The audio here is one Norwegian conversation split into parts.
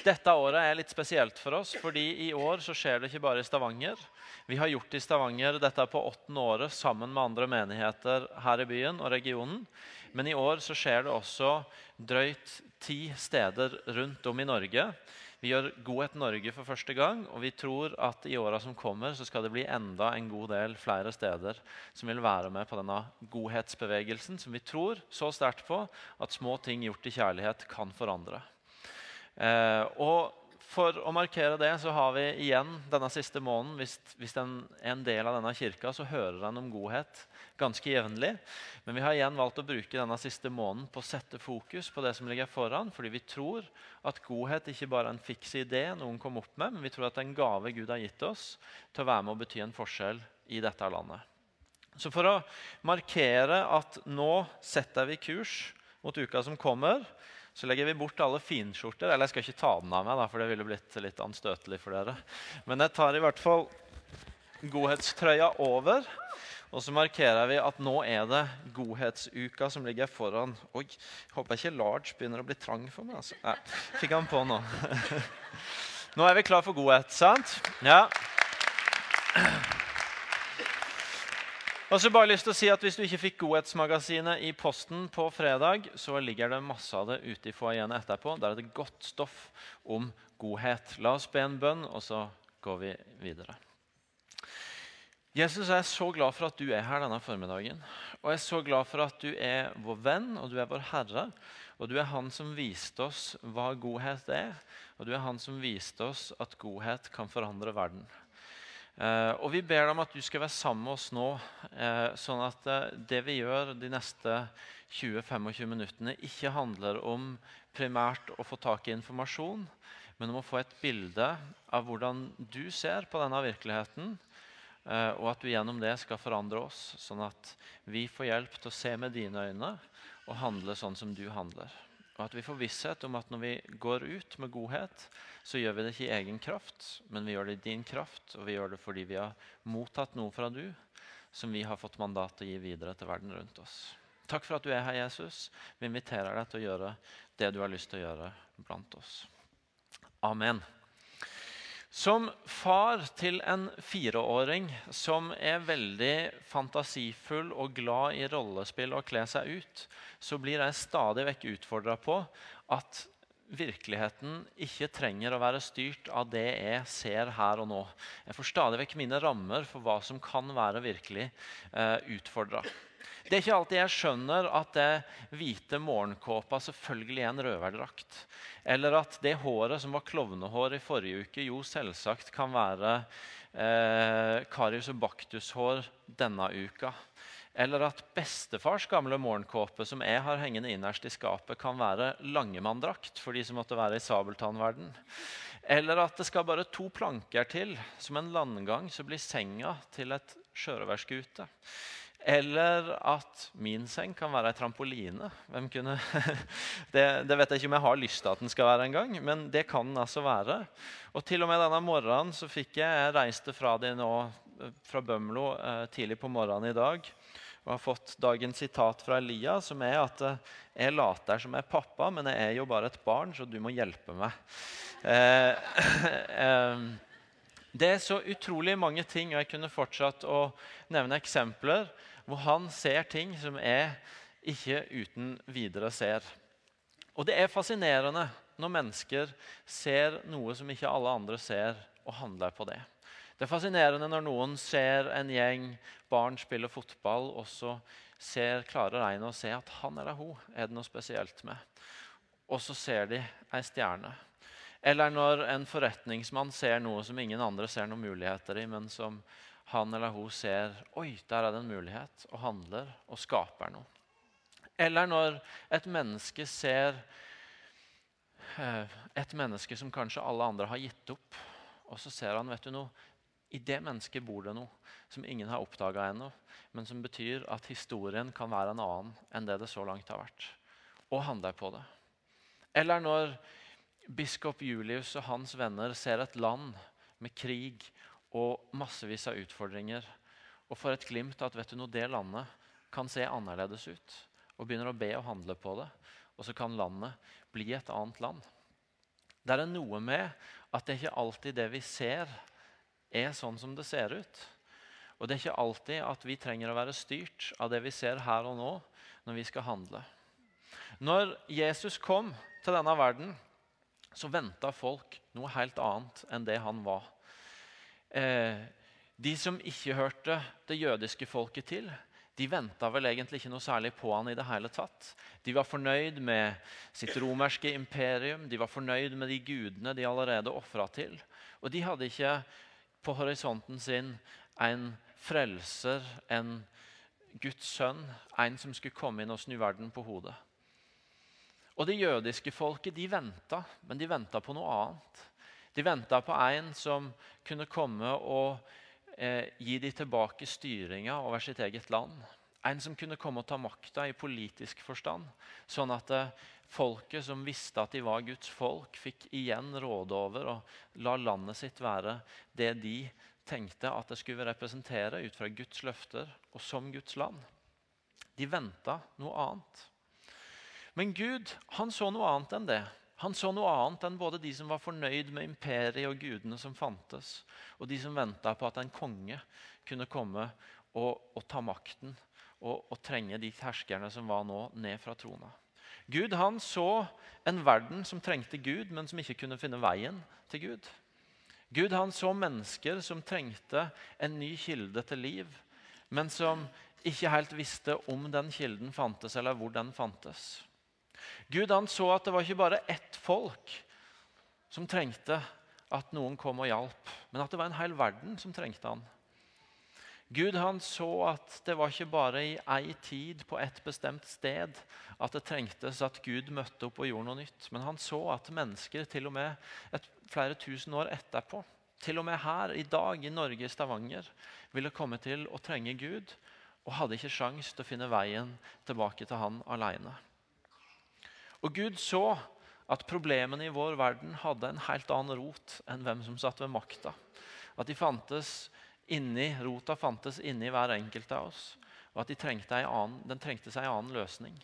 Dette året er litt spesielt for oss, fordi i år så skjer det ikke bare i Stavanger. Vi har gjort i Stavanger dette på åttende året sammen med andre menigheter her i byen og regionen. Men i år så skjer det også drøyt ti steder rundt om i Norge. Vi gjør Godhet Norge for første gang, og vi tror at i åra som kommer, så skal det bli enda en god del flere steder som vil være med på denne godhetsbevegelsen, som vi tror så sterkt på at små ting gjort i kjærlighet kan forandre. Eh, og for å markere det så har vi igjen denne siste måneden Hvis, hvis en er en del av denne kirka, så hører en om godhet ganske jevnlig. Men vi har igjen valgt å bruke denne siste måneden på å sette fokus på det som ligger foran. Fordi vi tror at godhet ikke bare er en fiks idé noen kom opp med, men vi tror at det er en gave Gud har gitt oss til å være med og bety en forskjell i dette landet. Så for å markere at nå setter vi kurs mot uka som kommer, så legger vi bort alle finskjorter. Eller jeg skal ikke ta den av meg, da, for det ville blitt litt anstøtelig for dere. Men jeg tar i hvert fall godhetstrøya over. Og så markerer vi at nå er det godhetsuka som ligger foran. Oi, håper ikke large begynner å bli trang for meg. altså. Nei, fikk han på nå. Nå er vi klar for godhet, sant? Ja. Og så bare lyst til å si at Hvis du ikke fikk Godhetsmagasinet i posten på fredag, så ligger det masse av det ute i foajeen etterpå. Der er det godt stoff om godhet. La oss be en bønn, og så går vi videre. Jesus, jeg er så glad for at du er her denne formiddagen. Og jeg er så glad for at du er vår venn, og du er vår Herre. Og du er Han som viste oss hva godhet er, og du er Han som viste oss at godhet kan forandre verden. Uh, og Vi ber deg om at du skal være sammen med oss nå, uh, sånn at uh, det vi gjør de neste 20-25 minuttene, ikke handler om primært å få tak i informasjon, men om å få et bilde av hvordan du ser på denne virkeligheten, og at du gjennom det skal forandre oss, sånn at vi får hjelp til å se med dine øyne og handle sånn som du handler. Og at vi får visshet om at når vi går ut med godhet, så gjør vi det ikke i egen kraft, men vi gjør det i din kraft. Og vi gjør det fordi vi har mottatt noe fra du som vi har fått mandat til å gi videre til verden rundt oss. Takk for at du er her, Jesus. Vi inviterer deg til å gjøre det du har lyst til å gjøre blant oss. Amen. Som far til en fireåring som er veldig fantasifull og glad i rollespill og kle seg ut, så blir jeg stadig vekk utfordra på at virkeligheten ikke trenger å være styrt av det jeg ser her og nå. Jeg får stadig vekk mine rammer for hva som kan være virkelig eh, utfordra. Det er ikke alltid jeg skjønner at det hvite morgenkåpa selvfølgelig er en røverdrakt. Eller at det håret som var klovnehår i forrige uke, jo selvsagt kan være eh, Karius og Baktus-hår denne uka. Eller at bestefars gamle morgenkåpe som jeg har hengende innerst i skapet, kan være langemanndrakt for de som måtte være i sabeltannverden. Eller at det skal bare to planker til. Som en landgang så blir senga til et sjørøverskute. Eller at min seng kan være ei trampoline. Kunne... Det, det, vet jeg ikke om jeg har lyst til at den skal være engang, men det kan den altså være. Og til og med denne morgenen så fikk jeg Jeg reiste fra de nå fra Bømlo eh, tidlig på morgenen i dag og har fått dagens sitat fra Elia, som er at eh, jeg later som jeg er pappa, men jeg er jo bare et barn, så du må hjelpe meg. Eh, eh, det er så utrolig mange ting, og jeg kunne fortsatt å nevne eksempler hvor han ser ting som jeg ikke uten videre ser. Og det er fascinerende når mennesker ser noe som ikke alle andre ser, og handler på det. Det er fascinerende når noen ser en gjeng barn spille fotball, og så ser, klarer en å se at han eller hun er det noe spesielt med. Og så ser de ei stjerne. Eller når en forretningsmann ser noe som ingen andre ser noen muligheter i, men som han eller hun ser Oi, der er det en mulighet, og handler og skaper noe. Eller når et menneske ser eh, et menneske som kanskje alle andre har gitt opp, og så ser han vet du noe, i det mennesket bor det noe som ingen har oppdaga ennå, men som betyr at historien kan være en annen enn det det så langt har vært. Og handler på det. Eller når biskop Julius og hans venner ser et land med krig og massevis av utfordringer. Og får et glimt av at vet du noe, det landet kan se annerledes ut. Og begynner å be og handle på det. Og så kan landet bli et annet land. Det er noe med at det er ikke alltid det vi ser, er sånn som det ser ut. Og det er ikke alltid at vi trenger å være styrt av det vi ser her og nå, når vi skal handle. Når Jesus kom til denne verden, så venta folk noe helt annet enn det han var. Eh, de som ikke hørte det jødiske folket til, de venta vel egentlig ikke noe særlig på han i det hele tatt. De var fornøyd med sitt romerske imperium, de var fornøyd med de gudene de allerede ofra til. Og de hadde ikke på horisonten sin en frelser, en Guds sønn, en som skulle komme inn og snu verden på hodet. Og Det jødiske folket de venta, men de venta på noe annet. De venta på en som kunne komme og eh, gi de tilbake styringa over sitt eget land. En som kunne komme og ta makta i politisk forstand, sånn at eh, folket som visste at de var Guds folk, fikk igjen råde over og la landet sitt være det de tenkte at det skulle representere ut fra Guds løfter og som Guds land. De venta noe annet. Men Gud han så noe annet enn det. Han så noe annet enn både de som var fornøyd med imperiet og gudene som fantes, og de som venta på at en konge kunne komme og, og ta makten og, og, trenge de herskerne som var nå, ned fra trona. Gud han så en verden som trengte Gud, men som ikke kunne finne veien til Gud. Gud han så mennesker som trengte en ny kilde til liv, men som ikke helt visste om den kilden fantes, eller hvor den fantes. Gud han så at det var ikke bare ett folk som trengte at noen kom og hjalp, men at det var en hel verden som trengte han. Gud han så at det var ikke bare i ei tid på et bestemt sted at det trengtes at Gud møtte opp og gjorde noe nytt. Men han så at mennesker til og med et, flere tusen år etterpå, til og med her i dag i Norge, i Stavanger, ville komme til å trenge Gud og hadde ikke sjans til å finne veien tilbake til han alene. Og Gud så at problemene i vår verden hadde en helt annen rot enn hvem som satt ved makta. At de fantes inni, rota fantes inni hver enkelt av oss, og at de trengte annen, den trengte seg en annen løsning.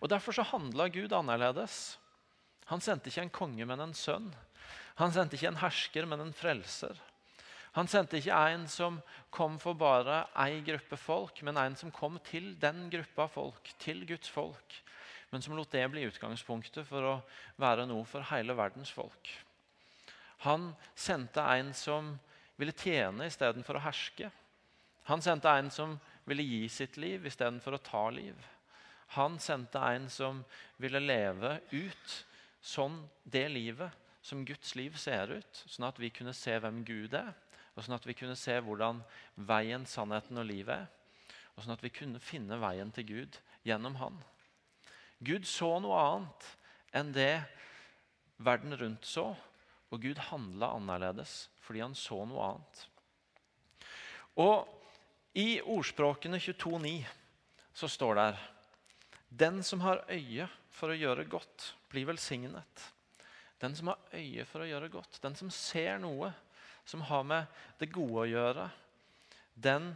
Og Derfor så handla Gud annerledes. Han sendte ikke en konge, men en sønn. Han sendte ikke en hersker, men en frelser. Han sendte ikke en som kom for bare ei gruppe folk, men en som kom til den gruppa folk, til Guds folk men som lot det bli utgangspunktet for å være noe for hele verdens folk. Han sendte en som ville tjene istedenfor å herske. Han sendte en som ville gi sitt liv istedenfor å ta liv. Han sendte en som ville leve ut sånn det livet som Guds liv ser ut, sånn at vi kunne se hvem Gud er, og sånn at vi kunne se hvordan veien, sannheten og livet er, og sånn at vi kunne finne veien til Gud gjennom Han. Gud så noe annet enn det verden rundt så, og Gud handla annerledes fordi han så noe annet. Og I ordspråkene 22,9 så står det Den som har øye for å gjøre godt, blir velsignet. Den som har øye for å gjøre godt, den som ser noe som har med det gode å gjøre, den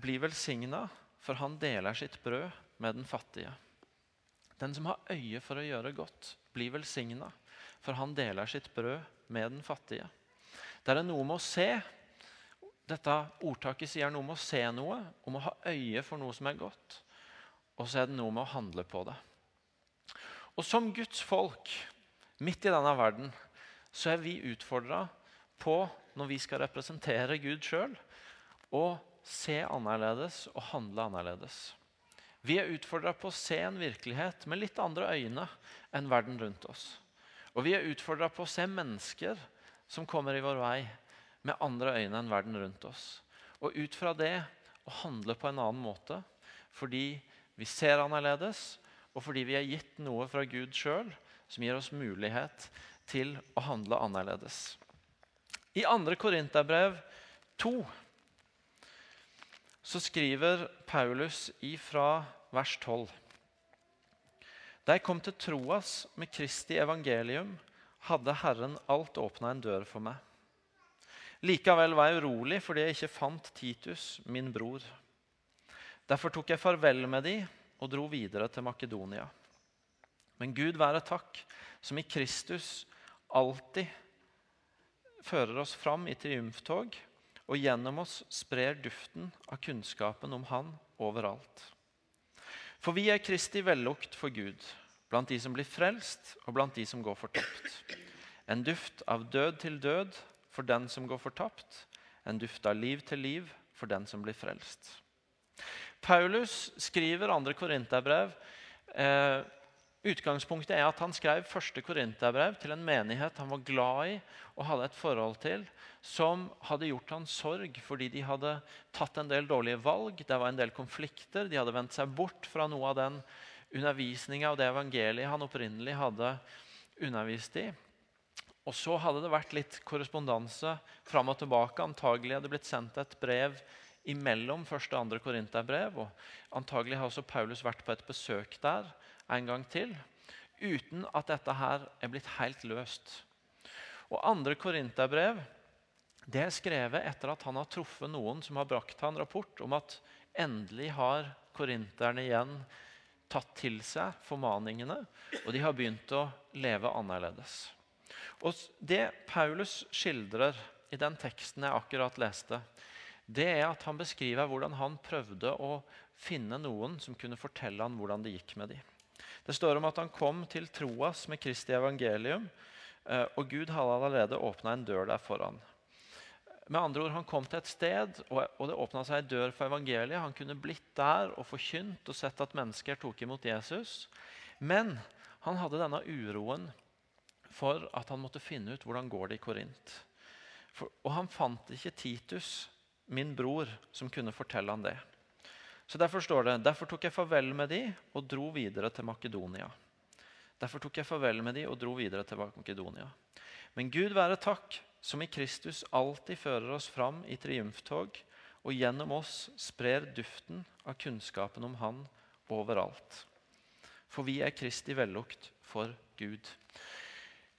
blir velsigna, for han deler sitt brød med den fattige. Den som har øye for å gjøre godt, blir velsigna, for han deler sitt brød med den fattige. Det er noe med å se. Dette ordtaket sier noe om å se noe, om å ha øye for noe som er godt. Og så er det noe med å handle på det. Og som Guds folk midt i denne verden så er vi utfordra på, når vi skal representere Gud sjøl, å se annerledes og handle annerledes. Vi er utfordra på å se en virkelighet med litt andre øyne enn verden rundt oss. Og vi er utfordra på å se mennesker som kommer i vår vei, med andre øyne enn verden rundt oss. Og ut fra det å handle på en annen måte fordi vi ser annerledes, og fordi vi er gitt noe fra Gud sjøl som gir oss mulighet til å handle annerledes. I 2. Korinterbrev 2 så skriver Paulus ifra vers 12. Da jeg kom til troas med Kristi evangelium, hadde Herren alt åpna en dør for meg. Likevel var jeg urolig fordi jeg ikke fant Titus, min bror. Derfor tok jeg farvel med de og dro videre til Makedonia. Men Gud være takk, som i Kristus alltid fører oss fram i triumftog og gjennom oss sprer duften av kunnskapen om Han overalt. For vi er Kristi vellukt for Gud, blant de som blir frelst, og blant de som går fortapt. En duft av død til død for den som går fortapt, en duft av liv til liv for den som blir frelst. Paulus skriver andre korinterbrev eh, Utgangspunktet er at han skrev første korinterbrev til en menighet han var glad i og hadde et forhold til, som hadde gjort han sorg fordi de hadde tatt en del dårlige valg. Det var en del konflikter. De hadde vendt seg bort fra noe av den undervisninga og det evangeliet han opprinnelig hadde undervist i. Og så hadde det vært litt korrespondanse fram og tilbake. Antagelig hadde det blitt sendt et brev imellom første og andre korinterbrev. Og antagelig har også Paulus vært på et besøk der en gang til, uten at dette her er blitt helt løst. Og andre korinterbrev det er skrevet etter at han har truffet noen som har brakt han rapport om at endelig har korinterne igjen tatt til seg formaningene, og de har begynt å leve annerledes. Og Det Paulus skildrer i den teksten jeg akkurat leste, det er at han beskriver hvordan han prøvde å finne noen som kunne fortelle han hvordan det gikk med dem. Det står om at han kom til Troas med Kristi evangelium, eh, og Gud hadde allerede åpna en dør der foran. Med andre ord, Han kom til et sted, og det åpna seg en dør for evangeliet. Han kunne blitt der og forkynt og sett at mennesker tok imot Jesus. Men han hadde denne uroen for at han måtte finne ut hvordan går det i Korint. Og han fant ikke Titus, min bror, som kunne fortelle han det. Så Derfor står det derfor tok jeg farvel med de og dro videre til Makedonia. Derfor tok jeg farvel med de og dro videre til Makedonia. Men Gud være takk, som i Kristus alltid fører oss fram i triumftog og gjennom oss sprer duften av kunnskapen om Han overalt. For vi er Kristi vellukt for Gud.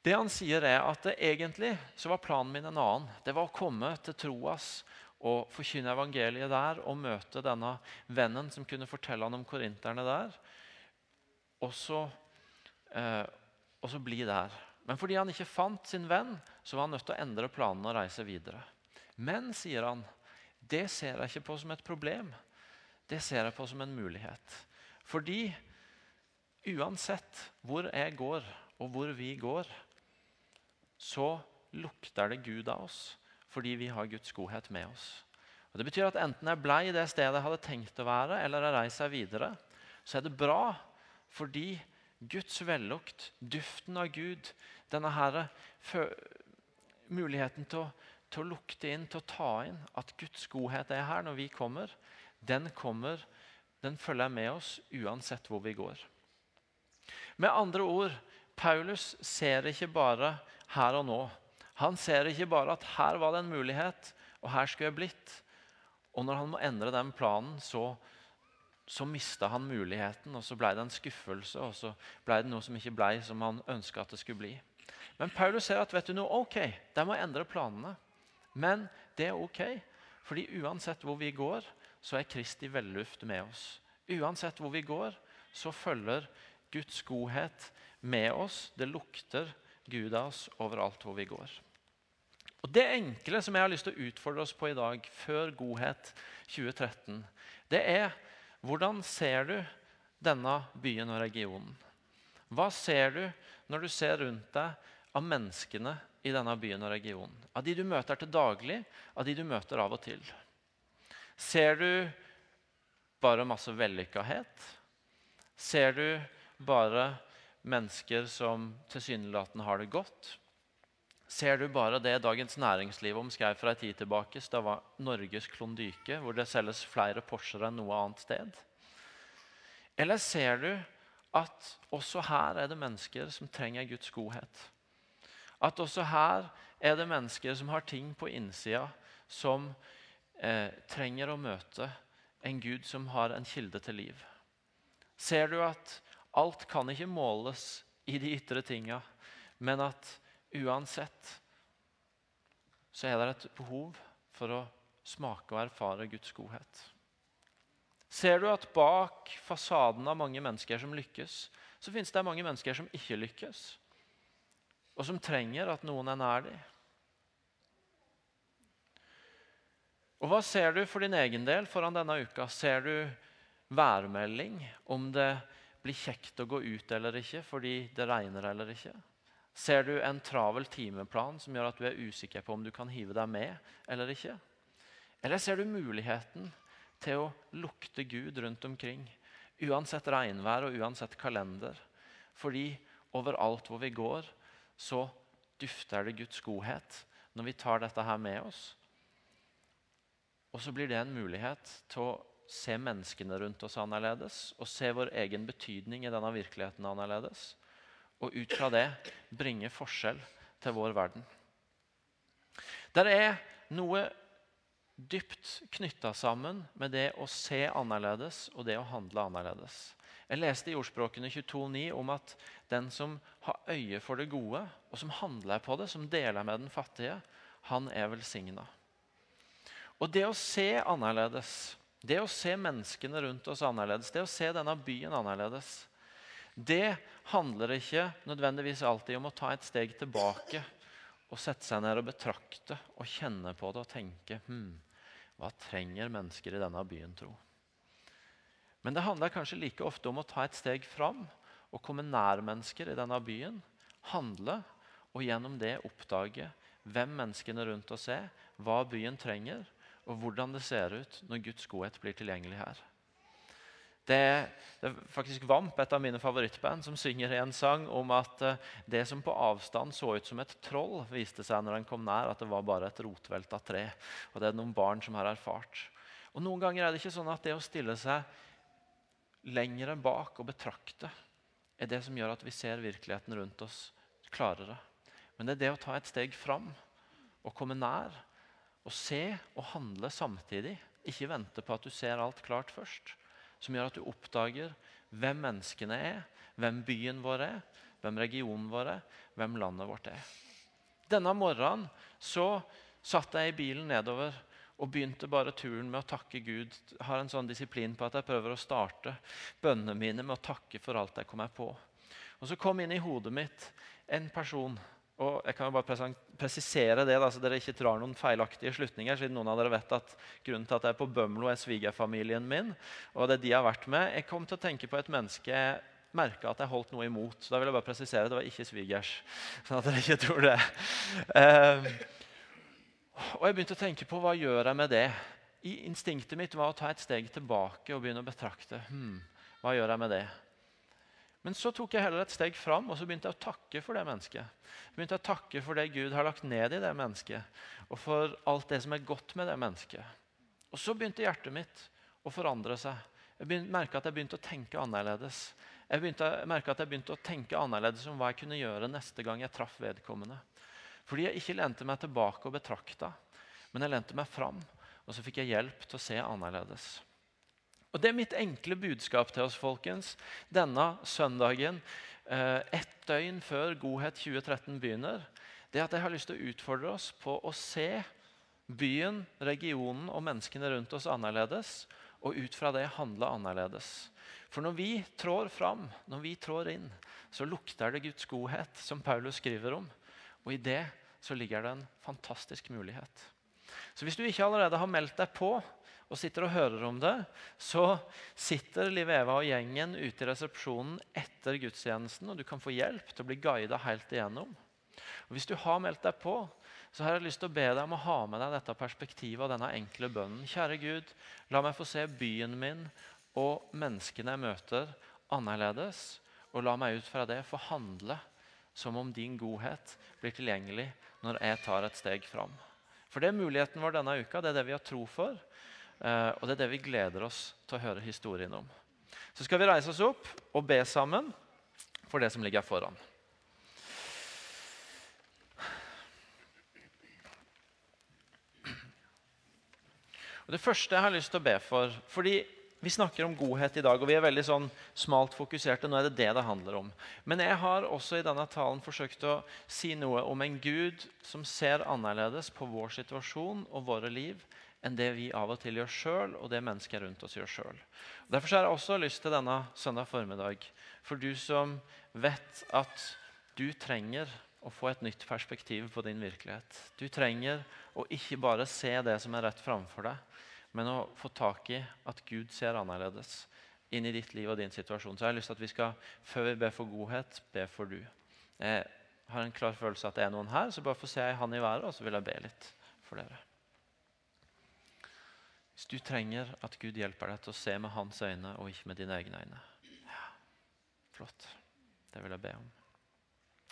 Det han sier er at egentlig så var planen min en annen. Det var å komme til Troas og forkynne evangeliet der og møte denne vennen som kunne fortelle han om korinterne der. Og så, eh, og så bli der. Men fordi han ikke fant sin venn, så var han nødt til å endre planene og reise videre. Men, sier han, det ser jeg ikke på som et problem. Det ser jeg på som en mulighet. Fordi uansett hvor jeg går, og hvor vi går, så lukter det Gud av oss fordi vi har Guds godhet med oss. Og det betyr at Enten jeg ble i det stedet jeg hadde tenkt å være, eller jeg reiser videre, så er det bra fordi Guds vellukt, duften av Gud, denne her, muligheten til å, til å lukte inn, til å ta inn at Guds godhet er her når vi kommer, den kommer, den følger med oss uansett hvor vi går. Med andre ord, Paulus ser ikke bare her og nå. Han ser ikke bare at her var det en mulighet, og her skulle jeg blitt. Og når han må endre den planen, så, så mista han muligheten. Og så ble det en skuffelse, og så ble det noe som ikke ble som han ønska at det skulle bli. Men Paulus ser at vet du noe, ok, de må endre planene. Men det er ok, fordi uansett hvor vi går, så er Kristi velluft med oss. Uansett hvor vi går, så følger Guds godhet med oss. Det lukter Gud av oss overalt hvor vi går. Og Det enkle som jeg har lyst til å utfordre oss på i dag, før Godhet 2013, det er hvordan ser du denne byen og regionen? Hva ser du når du ser rundt deg av menneskene i denne byen og regionen? Av de du møter til daglig, av de du møter av og til? Ser du bare masse vellykkahet? Ser du bare mennesker som tilsynelatende har det godt? Ser du bare det Dagens Næringsliv omskrev fra en tid tilbake, det var Norges klondyke, hvor det selges flere Porscher enn noe annet sted? Eller ser du at også her er det mennesker som trenger Guds godhet? At også her er det mennesker som har ting på innsida som eh, trenger å møte en Gud som har en kilde til liv? Ser du at alt kan ikke måles i de ytre tinga, men at Uansett så er det et behov for å smake og erfare Guds godhet. Ser du at bak fasaden av mange mennesker som lykkes, så finnes det mange mennesker som ikke lykkes, og som trenger at noen er nær dem. Og Hva ser du for din egen del foran denne uka? Ser du værmelding om det blir kjekt å gå ut eller ikke fordi det regner eller ikke? Ser du en travel timeplan som gjør at du er usikker på om du kan hive deg med eller ikke? Eller ser du muligheten til å lukte Gud rundt omkring, uansett regnvær og uansett kalender? Fordi overalt hvor vi går, så dufter det Guds godhet når vi tar dette her med oss. Og så blir det en mulighet til å se menneskene rundt oss annerledes og se vår egen betydning i denne virkeligheten annerledes. Og ut fra det bringe forskjell til vår verden. Det er noe dypt knytta sammen med det å se annerledes og det å handle annerledes. Jeg leste i Ordspråkene 22,9 om at den som har øye for det gode, og som handler på det, som deler med den fattige, han er velsigna. Og det å se annerledes, det å se menneskene rundt oss annerledes, det å se denne byen annerledes, det handler ikke nødvendigvis alltid om å ta et steg tilbake og sette seg ned og betrakte og kjenne på det og tenke hm, hva trenger mennesker i denne byen, tro? Men det handler kanskje like ofte om å ta et steg fram og komme nær mennesker i denne byen. Handle og gjennom det oppdage hvem menneskene rundt oss er, hva byen trenger, og hvordan det ser ut når Guds godhet blir tilgjengelig her. Det, det er faktisk Vamp, et av mine favorittband, som synger i en sang om at uh, det som på avstand så ut som et troll, viste seg når den kom nær at det var bare et rotvelta tre. Og det er noen barn som har erfart. Og Noen ganger er det ikke sånn at det å stille seg lenger bak og betrakte er det som gjør at vi ser virkeligheten rundt oss klarere. Men det er det å ta et steg fram og komme nær og se og handle samtidig. Ikke vente på at du ser alt klart først. Som gjør at du oppdager hvem menneskene er, hvem byen vår er, hvem regionen vår er, hvem landet vårt er. Denne morgenen så satt jeg i bilen nedover og begynte bare turen med å takke Gud. Jeg har en sånn disiplin på at jeg prøver å starte bønnene mine med å takke for alt jeg kommer på. Og Så kom inn i hodet mitt en person og jeg kan jo bare presisere det, da, så dere ikke drar noen feilaktige slutninger. siden noen av dere vet at Grunnen til at jeg er på Bømlo, er svigerfamilien min. og det de har vært med. Jeg kom til å tenke på et menneske jeg merka at jeg holdt noe imot. så da vil jeg bare presisere, Det var ikke svigers. sånn at dere ikke tror det. Uh, og jeg begynte å tenke på hva gjør jeg med det. I Instinktet mitt var å ta et steg tilbake og begynne å betrakte. Hmm, hva gjør jeg med det? Men så tok jeg heller et steg fram og så begynte jeg å takke for det mennesket. Jeg begynte å takke for det Gud har lagt ned i det mennesket, og for alt det som er godt med det mennesket. Og så begynte hjertet mitt å forandre seg. Jeg merka at jeg begynte å tenke annerledes. Jeg begynte, merka at jeg begynte å tenke annerledes om hva jeg kunne gjøre neste gang jeg traff vedkommende. Fordi jeg ikke lente meg tilbake og betrakta, men jeg lente meg fram. Og så fikk jeg hjelp til å se annerledes. Og Det er mitt enkle budskap til oss folkens, denne søndagen. Eh, ett døgn før Godhet 2013 begynner. Det er at Jeg har lyst til å utfordre oss på å se byen, regionen og menneskene rundt oss annerledes. Og ut fra det handle annerledes. For når vi trår fram, når vi trår inn, så lukter det Guds godhet, som Paulus skriver om. Og i det så ligger det en fantastisk mulighet. Så hvis du ikke allerede har meldt deg på og sitter og hører om det, så sitter Liv Eva og gjengen ute i resepsjonen etter gudstjenesten, og du kan få hjelp til å bli guida helt igjennom. Og Hvis du har meldt deg på, så har jeg lyst til å be deg om å ha med deg dette perspektivet og denne enkle bønnen. Kjære Gud, la meg få se byen min og menneskene jeg møter, annerledes. Og la meg ut fra det få handle som om din godhet blir tilgjengelig når jeg tar et steg fram. For det er muligheten vår denne uka. Det er det vi har tro for. Uh, og det er det vi gleder oss til å høre historien om. Så skal vi reise oss opp og be sammen for det som ligger foran. Og det første jeg har lyst til å be for fordi Vi snakker om godhet i dag, og vi er veldig sånn smalt fokuserte. Nå er det det det handler om. Men jeg har også i denne talen forsøkt å si noe om en Gud som ser annerledes på vår situasjon og våre liv enn det vi av og til gjør sjøl, og det mennesker rundt oss gjør sjøl. Derfor har jeg også lyst til denne søndag formiddag, for du som vet at du trenger å få et nytt perspektiv på din virkelighet. Du trenger å ikke bare se det som er rett framfor deg, men å få tak i at Gud ser annerledes inn i ditt liv og din situasjon. Så jeg har lyst til at vi skal, før vi ber for godhet, be for du. Jeg har en klar følelse at det er noen her, så bare få se ei hand i været, og så vil jeg be litt for dere. Hvis du trenger at Gud hjelper deg til å se med hans øyne og ikke med dine egne øyne ja, Flott. Det vil jeg be om.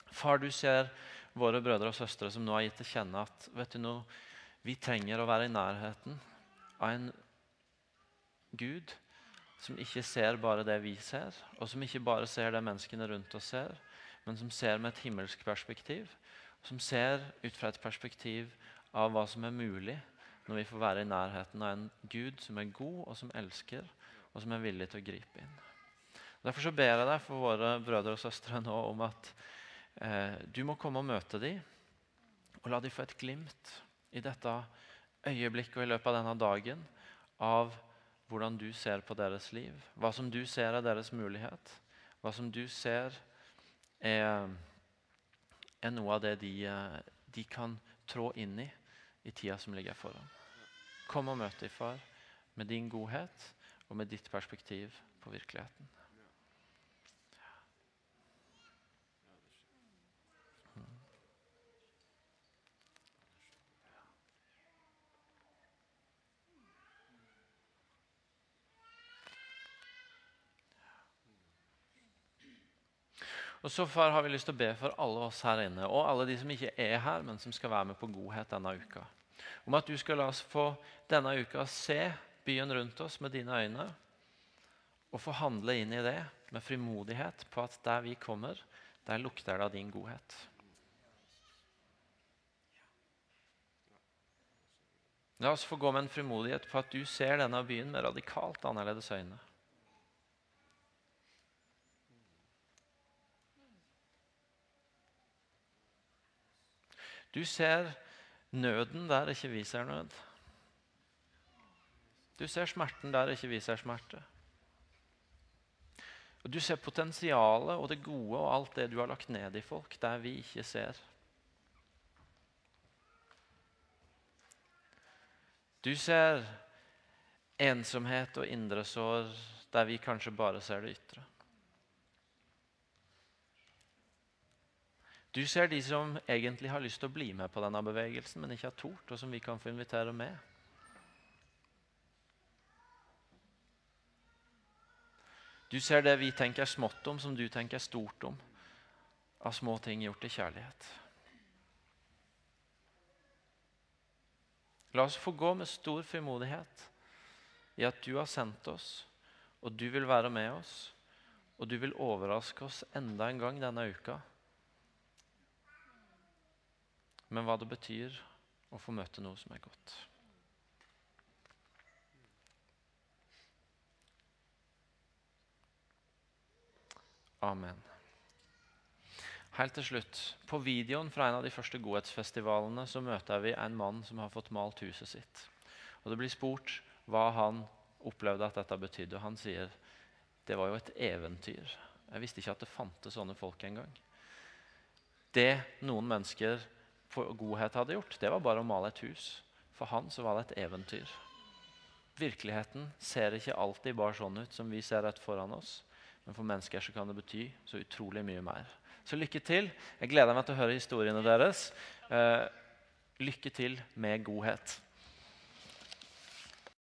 Far, du ser våre brødre og søstre som nå har gitt til kjenne at vet du noe, vi trenger å være i nærheten av en Gud som ikke ser bare det vi ser, og som ikke bare ser det menneskene rundt oss ser, men som ser med et himmelsk perspektiv. Som ser ut fra et perspektiv av hva som er mulig når vi får være i nærheten av en Gud som er god, og som elsker, og som er villig til å gripe inn. Derfor så ber jeg deg for våre brødre og søstre nå om at eh, du må komme og møte dem, og la dem få et glimt i dette øyeblikket og i løpet av denne dagen av hvordan du ser på deres liv. Hva som du ser er deres mulighet. Hva som du ser er, er noe av det de, de, kan trå inn i i tida som ligger foran. Kom og møt dem, far, med din godhet og med ditt perspektiv på virkeligheten. Og så far, har vi lyst til å be for alle oss her inne, og alle de som ikke er her, men som skal være med på godhet denne uka. Om at du skal la oss få denne uka se byen rundt oss med dine øyne, og få handle inn i det med frimodighet på at der vi kommer, der lukter det av din godhet. La oss få gå med en frimodighet på at du ser denne byen med radikalt annerledes øyne. Du ser nøden der ikke vi ser nød. Du ser smerten der ikke vi ser smerte. Og Du ser potensialet og det gode og alt det du har lagt ned i folk, der vi ikke ser. Du ser ensomhet og indre sår der vi kanskje bare ser det ytre. Du ser de som egentlig har lyst til å bli med på denne bevegelsen, men ikke har tort, og som vi kan få invitere med. Du ser det vi tenker smått om, som du tenker stort om, av små ting gjort i kjærlighet. La oss få gå med stor frimodighet i at du har sendt oss, og du vil være med oss, og du vil overraske oss enda en gang denne uka men hva det betyr å få møte noe som er godt. Amen. Helt til slutt, På videoen fra en av de første godhetsfestivalene så møter vi en mann som har fått malt huset sitt. Og Det blir spurt hva han opplevde at dette betydde. Og han sier det var jo et eventyr. Jeg visste ikke at det fantes sånne folk engang. Det noen mennesker godhet hadde gjort, det var bare å male et hus. For han så var det et eventyr. Virkeligheten ser ikke alltid bare sånn ut som vi ser rett foran oss. Men for mennesker så kan det bety så utrolig mye mer. Så lykke til. Jeg gleder meg til å høre historiene deres. Eh, lykke til med godhet.